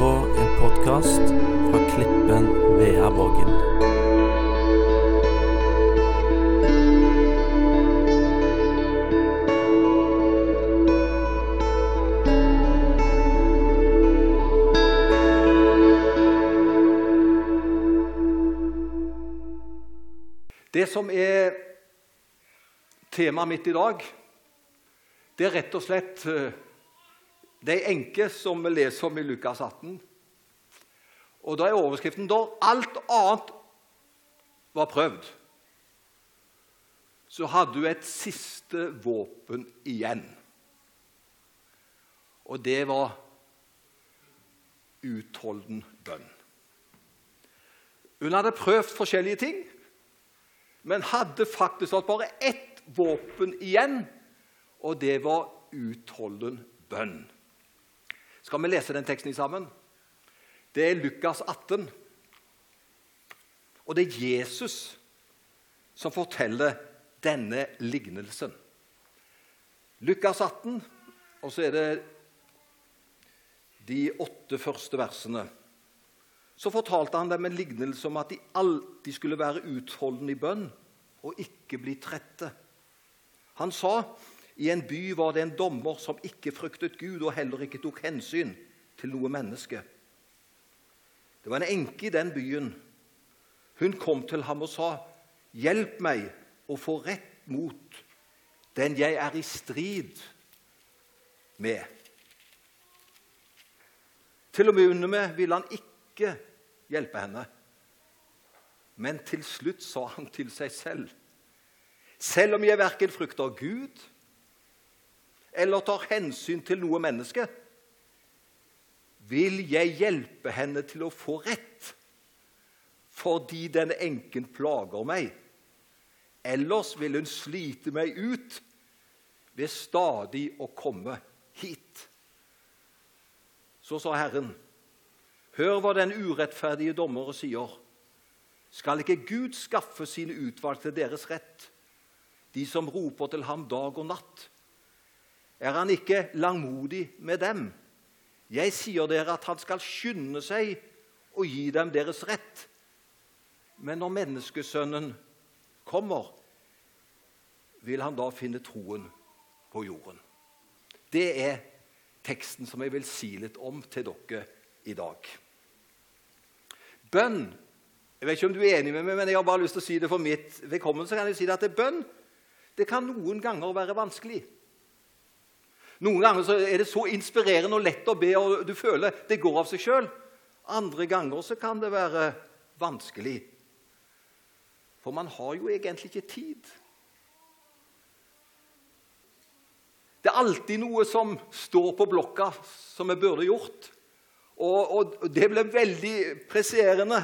på en podkast fra Klippen Veaborgen. Det som er temaet mitt i dag, det er rett og slett eh, det er enke som vi leser om i Lukas 18. Og Da er overskriften da alt annet var prøvd, så hadde hun et siste våpen igjen. Og det var utholden bønn. Hun hadde prøvd forskjellige ting, men hadde faktisk hatt bare ett våpen igjen, og det var utholden bønn. Skal vi lese den teksten sammen? Det er Lukas 18. Og det er Jesus som forteller denne lignelsen. Lukas 18, og så er det de åtte første versene. Så fortalte han dem en lignelse om at de alltid skulle være utholdende i bønn og ikke bli trette. Han sa i en by var det en dommer som ikke fryktet Gud og heller ikke tok hensyn til noe menneske. Det var en enke i den byen. Hun kom til ham og sa, 'Hjelp meg å få rett mot den jeg er i strid med.' Til begynne med ville han ikke hjelpe henne. Men til slutt sa han til seg selv.: Selv om jeg verken frykter Gud eller tar hensyn til noe menneske, vil jeg hjelpe henne til å få rett, fordi denne enken plager meg. Ellers vil hun slite meg ut ved stadig å komme hit. Så sa Herren, hør hva den urettferdige dommere sier. Skal ikke Gud skaffe sine utvalgte deres rett, de som roper til ham dag og natt? Er han ikke langmodig med dem? Jeg sier dere at han skal skynde seg og gi dem deres rett. Men når menneskesønnen kommer, vil han da finne troen på jorden. Det er teksten som jeg vil si litt om til dere i dag. Bønn Jeg vet ikke om du er enig med meg, men jeg har bare lyst til å si det for mitt vedkommende. så kan jeg si det at bønn det kan noen ganger være vanskelig. Noen ganger er det så inspirerende og lett å be, og du føler det går av seg sjøl. Andre ganger så kan det være vanskelig. For man har jo egentlig ikke tid. Det er alltid noe som står på blokka som vi burde gjort. Og, og det blir veldig presserende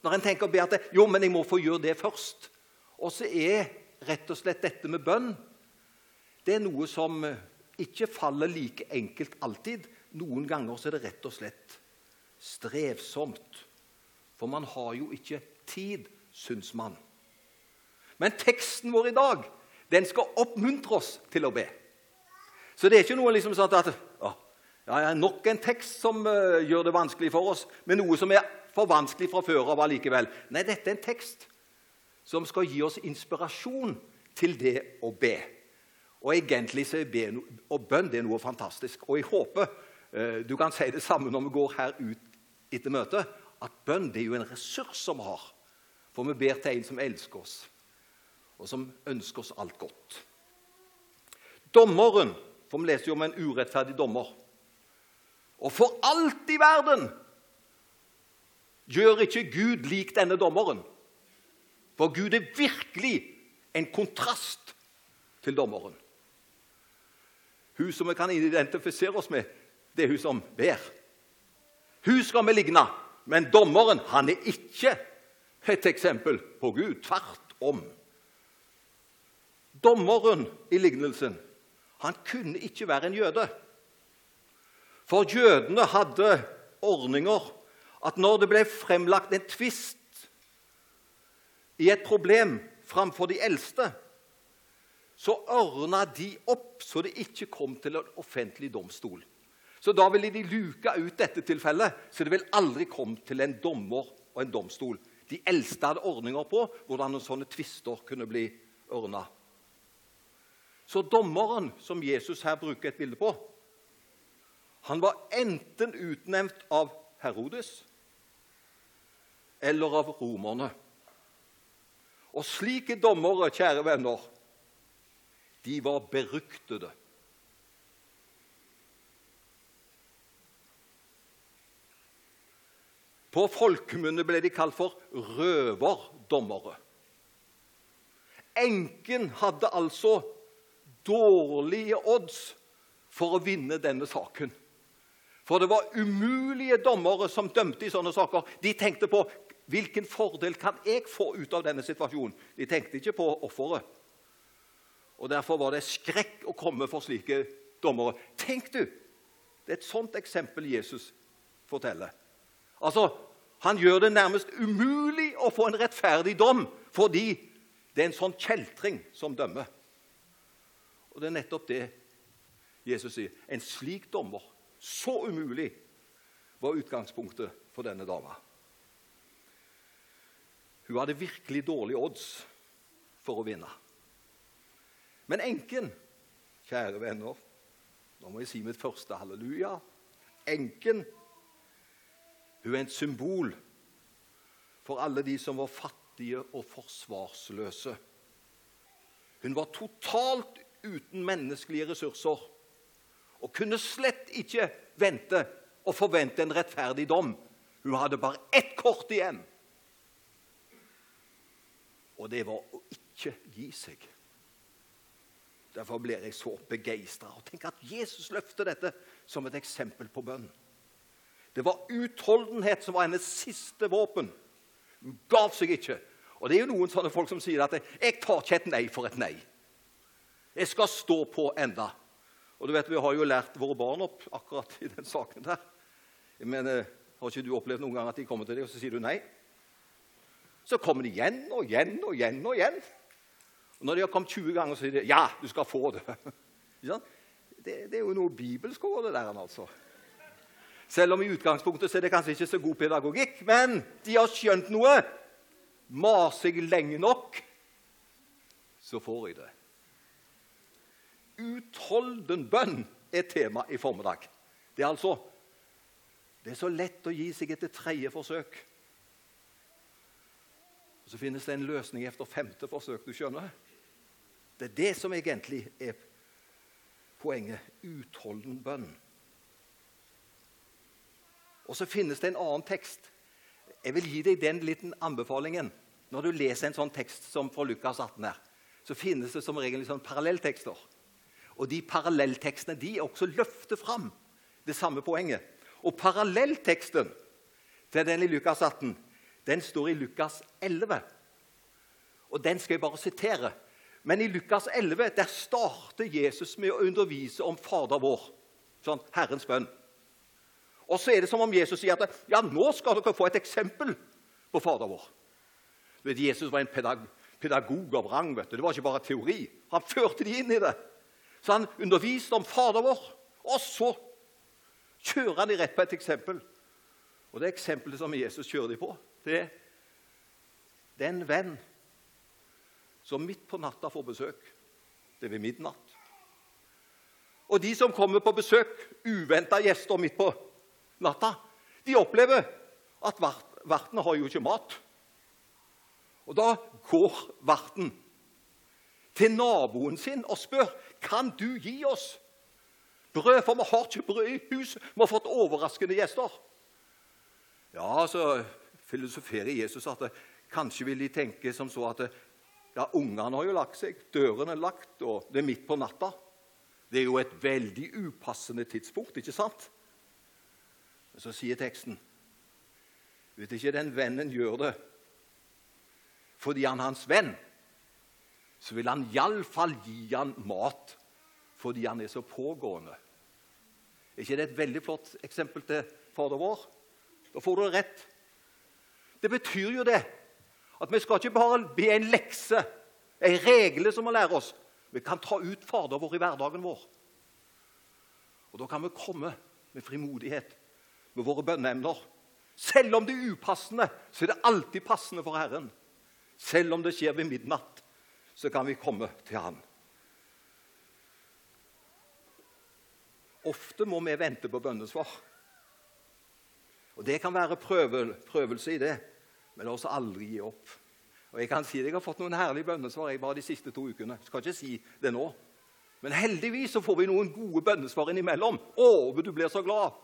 når en tenker at jo, men jeg må få gjøre det først. Og så er rett og slett dette med bønn det er noe som ikke faller like enkelt alltid. Noen ganger er det rett og slett strevsomt. For man har jo ikke tid, syns man. Men teksten vår i dag den skal oppmuntre oss til å be. Så det er ikke noe liksom sånn at å, ja, Nok en tekst som uh, gjør det vanskelig for oss, men noe som er for vanskelig fra før av allikevel. Nei, dette er en tekst som skal gi oss inspirasjon til det å be. Og egentlig så er bønn det er noe fantastisk. Og jeg håper eh, du kan si det samme når vi går her ut etter møtet, at bønn det er jo en ressurs som vi har. For vi ber til en som elsker oss, og som ønsker oss alt godt. Dommeren For vi leser jo om en urettferdig dommer. Og for alt i verden gjør ikke Gud lik denne dommeren. For Gud er virkelig en kontrast til dommeren. Hun som vi kan identifisere oss med, det er hun som ber. Hun skal vi ligne, men dommeren han er ikke et eksempel på Gud. Tvert om. Dommeren i lignelsen han kunne ikke være en jøde. For jødene hadde ordninger at når det ble fremlagt en tvist i et problem framfor de eldste, så ordna de opp så det ikke kom til en offentlig domstol. Så da ville de luka ut dette tilfellet, så det ville aldri kommet til en dommer og en domstol. De eldste hadde ordninger på hvordan sånne tvister kunne bli ordna. Så dommeren som Jesus her bruker et bilde på, han var enten utnevnt av Herodes eller av romerne. Og slike dommere, kjære venner, de var beryktede. På folkemunne ble de kalt for røverdommere. Enken hadde altså dårlige odds for å vinne denne saken. For det var umulige dommere som dømte i sånne saker. De tenkte på hvilken fordel kan jeg få ut av denne situasjonen. De tenkte ikke på offeret. Og Derfor var det skrekk å komme for slike dommere. Tenk du! Det er et sånt eksempel Jesus forteller. Altså, Han gjør det nærmest umulig å få en rettferdig dom fordi det er en sånn kjeltring som dømmer. Og det er nettopp det Jesus sier. En slik dommer, så umulig, var utgangspunktet for denne dama. Hun hadde virkelig dårlige odds for å vinne. Men enken, kjære venner Nå må jeg si mitt første halleluja. Enken hun er et symbol for alle de som var fattige og forsvarsløse. Hun var totalt uten menneskelige ressurser og kunne slett ikke vente og forvente en rettferdig dom. Hun hadde bare ett kort igjen, og det var å ikke gi seg. Derfor blir jeg så begeistra. Tenk at Jesus løfter dette som et eksempel på bønn. Det var utholdenhet som var hennes siste våpen. Hun gav seg ikke. Og Det er jo noen sånne folk som sier at 'jeg tar ikke et nei for et nei'. Jeg skal stå på enda. Og du vet, Vi har jo lært våre barn opp akkurat i den saken der. Men mener, Har ikke du opplevd noen gang at de kommer til deg, og så sier du nei? Så kommer de igjen og igjen og igjen. Og igjen. Og når de har kommet 20 ganger, så sier de 'ja, du skal få det'. det, det er jo noe bibelsk over det der. altså. Selv om i utgangspunktet er det kanskje ikke så god pedagogikk. Men de har skjønt noe. Maser jeg lenge nok, så får jeg det. Utholden bønn er tema i formiddag. Det er altså det er så lett å gi seg etter tredje forsøk. Og Så finnes det en løsning etter femte forsøk. du skjønner. Det er det som egentlig er poenget. Utholden bønn. Og så finnes det en annen tekst. Jeg vil gi deg den liten anbefalingen. Når du leser en sånn tekst som fra Lukas 18, her, så finnes det som regel sånn parallelltekster. Og De parallelltekstene de også løfter fram det samme poenget. Og Parallellteksten til den i Lukas 18 den står i Lukas 11. Og Den skal jeg bare sitere. Men i Lukas 11 der starter Jesus med å undervise om Fader vår, sånn Herrens bønn. Og så er det som om Jesus sier at ja, nå skal dere få et eksempel på Fader vår. Du vet, Jesus var en pedag pedagog av rang. vet du. Det var ikke bare teori. Han førte de inn i det. Så han underviste om Fader vår. Og så kjører han de rett på et eksempel. Og det eksempelet som Jesus kjører de på, det, er den venn som midt på natta får besøk. Det er ved midnatt. Og de som kommer på besøk, uventa gjester midt på natta. De opplever at vertene har jo ikke mat. Og Da går verten til naboen sin og spør kan du gi oss brød, for vi har ikke brød i huset. Vi har fått overraskende gjester. Ja, så filosoferer Jesus at kanskje vil de tenke som så at ja, ungene har jo lagt seg, dørene er lagt, og det er midt på natta. Det er jo et veldig upassende tidspunkt, ikke sant? Men Så sier teksten Vet ikke den vennen gjør det fordi han er hans venn, så vil han iallfall gi han mat fordi han er så pågående. Er ikke det et veldig flott eksempel til Fader vår? Da får du det rett. Det betyr jo det at vi skal ikke bare be en lekse, en regle som må lære oss. Vi kan ta ut Fader vår i hverdagen vår. Og Da kan vi komme med frimodighet med våre bønneemner. Selv om det er upassende, så er det alltid passende for Herren. Selv om det skjer ved midnatt, så kan vi komme til Han. Ofte må vi vente på bønnesvar. Og Det kan være prøvel, prøvelse i det, men la oss aldri gi opp. Og Jeg kan si at jeg har fått noen herlige bønnesvar jeg bare de siste to ukene. Jeg skal ikke si det nå. Men heldigvis så får vi noen gode bønnesvar innimellom. Å, du blir så glad!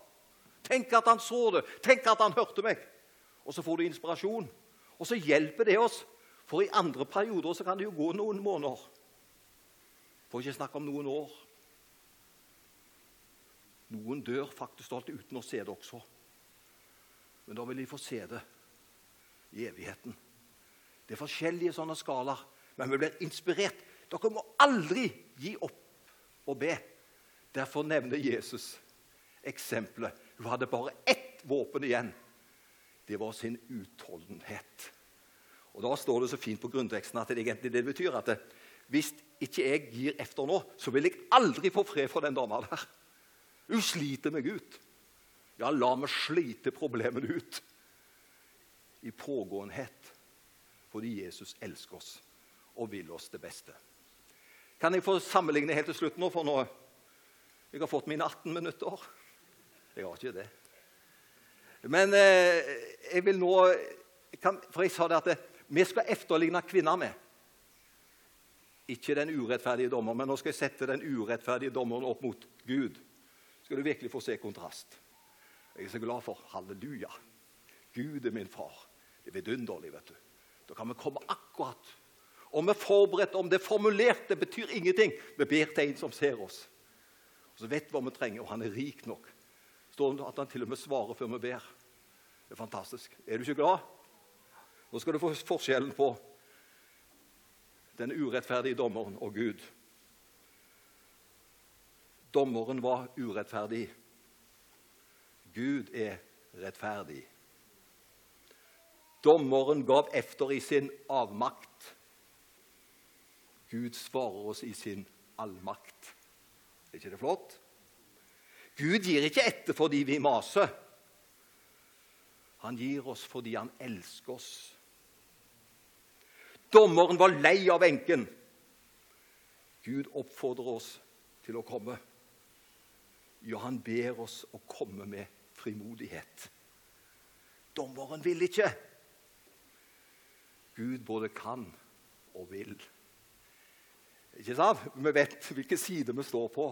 Tenk at han så det! Tenk at han hørte meg! Og så får du inspirasjon. Og så hjelper det oss, for i andre perioder så kan det jo gå noen måneder. For ikke snakke om noen år. Noen dør faktisk alt uten å se det også. Men da vil de få se det i evigheten. Det er forskjellige sånne skalaer, men vi blir inspirert. Dere må aldri gi opp å be. Derfor nevner Jesus eksempelet. Hun hadde bare ett våpen igjen. Det var sin utholdenhet. Og Da står det så fint på grunnteksten at det egentlig det betyr at det, hvis ikke jeg gir efter nå, så vil jeg aldri få fred for den dama der. Hun sliter meg ut. Ja, la meg slite problemene ut. I pågåenhet. Fordi Jesus elsker oss og vil oss det beste. Kan jeg få sammenligne helt til slutt nå? For nå jeg har fått mine 18 minutter. Jeg har ikke det. Men eh, jeg vil nå kan, For jeg sa det at det, vi skal efterligne kvinner med. Ikke den urettferdige dommer, men nå skal jeg sette den urettferdige dommeren opp mot Gud skal du virkelig få se kontrast. Jeg er så glad for halleluja. Gud er min far. Det er vidunderlig. vet du. Da kan vi komme akkurat. Om vi er forberedt, om det er formulert, det betyr ingenting. Vi ber til en som ser oss. Og Så vet vi hva vi trenger, og han er rik nok. står det at han til og med svarer før vi ber. Det er fantastisk. Er du ikke glad? Nå skal du få forskjellen på den urettferdige dommeren og Gud. Dommeren var urettferdig. Gud er rettferdig. Dommeren gav efter i sin avmakt. Gud svarer oss i sin allmakt. Er ikke det flott? Gud gir ikke etter fordi vi maser. Han gir oss fordi han elsker oss. Dommeren var lei av enken. Gud oppfordrer oss til å komme. Ja, han ber oss å komme med frimodighet. Dommeren vil ikke. Gud både kan og vil. Ikke sant? Vi vet hvilken side vi står på.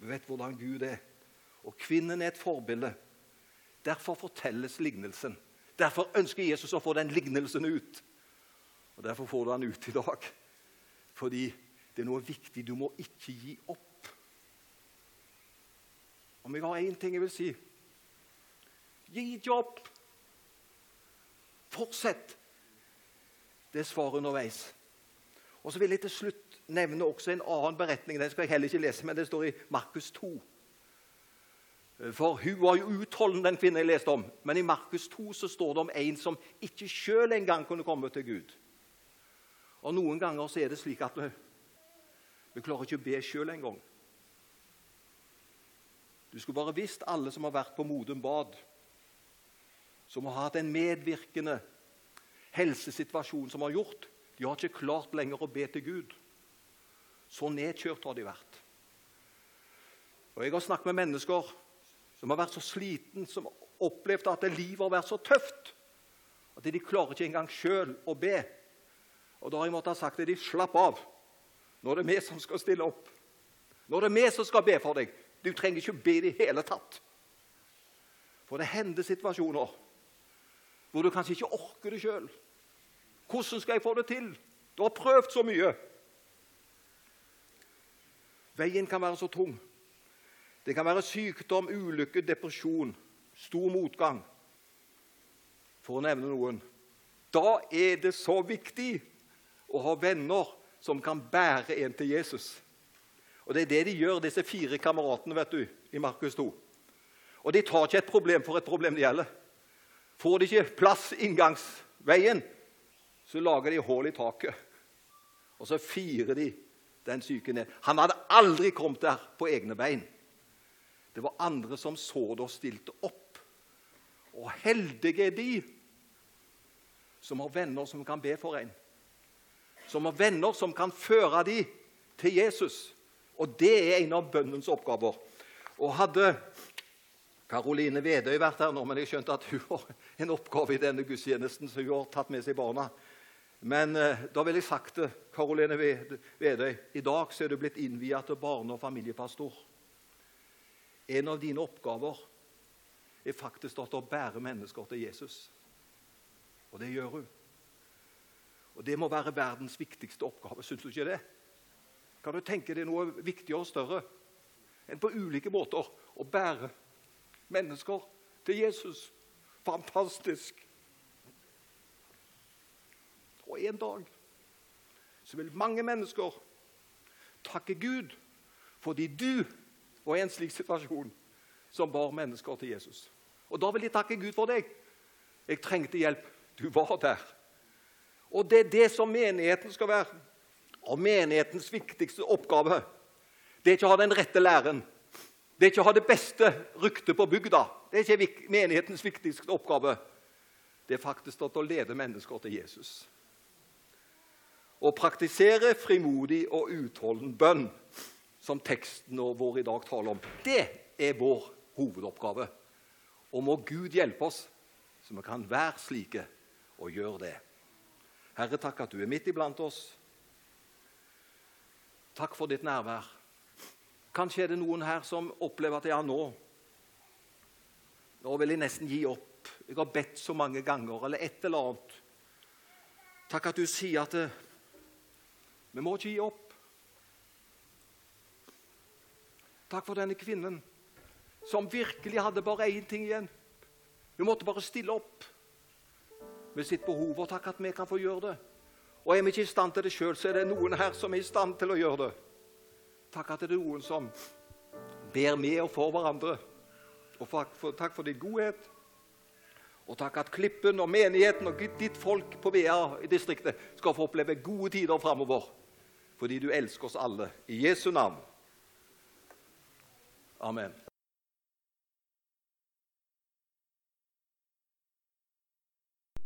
Vi vet hvordan Gud er. Og kvinnen er et forbilde. Derfor fortelles lignelsen. Derfor ønsker Jesus å få den lignelsen ut. Og Derfor får du den ut i dag. Fordi det er noe viktig. Du må ikke gi opp. Om jeg har én ting jeg vil si Gi jobb! Fortsett! Det er svaret underveis. Og så vil jeg til slutt nevne også en annen beretning. Den skal jeg heller ikke lese, men det står i Markus 2. For hun var jo utholden, den kvinnen jeg leste om. Men i Markus 2 så står det om en som ikke sjøl engang kunne komme til Gud. Og Noen ganger så er det slik at vi, vi klarer ikke å be sjøl engang. Du skulle bare visst, alle som har vært på Modum Bad, som har hatt en medvirkende helsesituasjon som har gjort De har ikke klart lenger å be til Gud. Så nedkjørt har de vært. Og Jeg har snakket med mennesker som har vært så sliten, som har opplevd at livet har vært så tøft at de klarer ikke engang sjøl å be. Og Da har jeg måttet ha sagt til dem slapp av. Nå er det vi som skal stille opp. Nå er det vi som skal be for deg. Du trenger ikke be i det hele tatt. For det hender situasjoner hvor du kanskje ikke orker det sjøl. Hvordan skal jeg få det til? Du har prøvd så mye. Veien kan være så tung. Det kan være sykdom, ulykke, depresjon, stor motgang, for å nevne noen. Da er det så viktig å ha venner som kan bære en til Jesus. Og Det er det de gjør, disse fire kameratene vet du, i Markus 2. Og de tar ikke et problem for et problem det gjelder. Får de ikke plass inngangsveien, så lager de hull i taket. Og så firer de den syke ned. Han hadde aldri kommet der på egne bein. Det var andre som så det og stilte opp. Og heldige er de som har venner som kan be for en. Som har venner som kan føre de til Jesus. Og det er en av bønnens oppgaver. Og hadde Karoline Vedøy vært her nå, men jeg skjønte at hun har en oppgave i denne gudstjenesten, så hun har tatt med seg barna. Men eh, da vil jeg sagt det, Karoline Vedøy i dag så er du blitt innviet til barne- og familiepastor. En av dine oppgaver er faktisk å bære mennesker til Jesus. Og det gjør hun. Og det må være verdens viktigste oppgave, syns du ikke det? Kan du tenke deg noe viktigere og større enn på ulike måter å bære mennesker til Jesus? Fantastisk! Og en dag så vil mange mennesker takke Gud fordi du var i en slik situasjon som bar mennesker til Jesus. Og da vil de takke Gud for deg. Jeg trengte hjelp. Du var der. Og det er det som menigheten skal være. Og menighetens viktigste oppgave det er ikke å ha den rette læren. Det er ikke å ha det beste ryktet på bygda. Det er ikke menighetens viktigste oppgave. Det er faktisk å lede mennesker til Jesus. Å praktisere frimodig og utholden bønn, som teksten vår i dag taler om, det er vår hovedoppgave. Og må Gud hjelpe oss, så vi kan være slike og gjøre det. Herre, takk at du er midt iblant oss. Takk for ditt nærvær. Kanskje er det noen her som opplever at ja, nå Nå vil jeg nesten gi opp. Jeg har bedt så mange ganger, eller et eller annet. Takk at du sier at det, vi må ikke gi opp. Takk for denne kvinnen som virkelig hadde bare én ting igjen. Hun måtte bare stille opp med sitt behov. Og takk at vi kan få gjøre det. Og er vi ikke i stand til det sjøl, så er det noen her som er i stand til å gjøre det. Takk at det er noen som ber med og for hverandre. Og for, takk for din godhet. Og takk at Klippen og menigheten og ditt folk på VA i distriktet skal få oppleve gode tider framover. Fordi du elsker oss alle. I Jesu navn. Amen.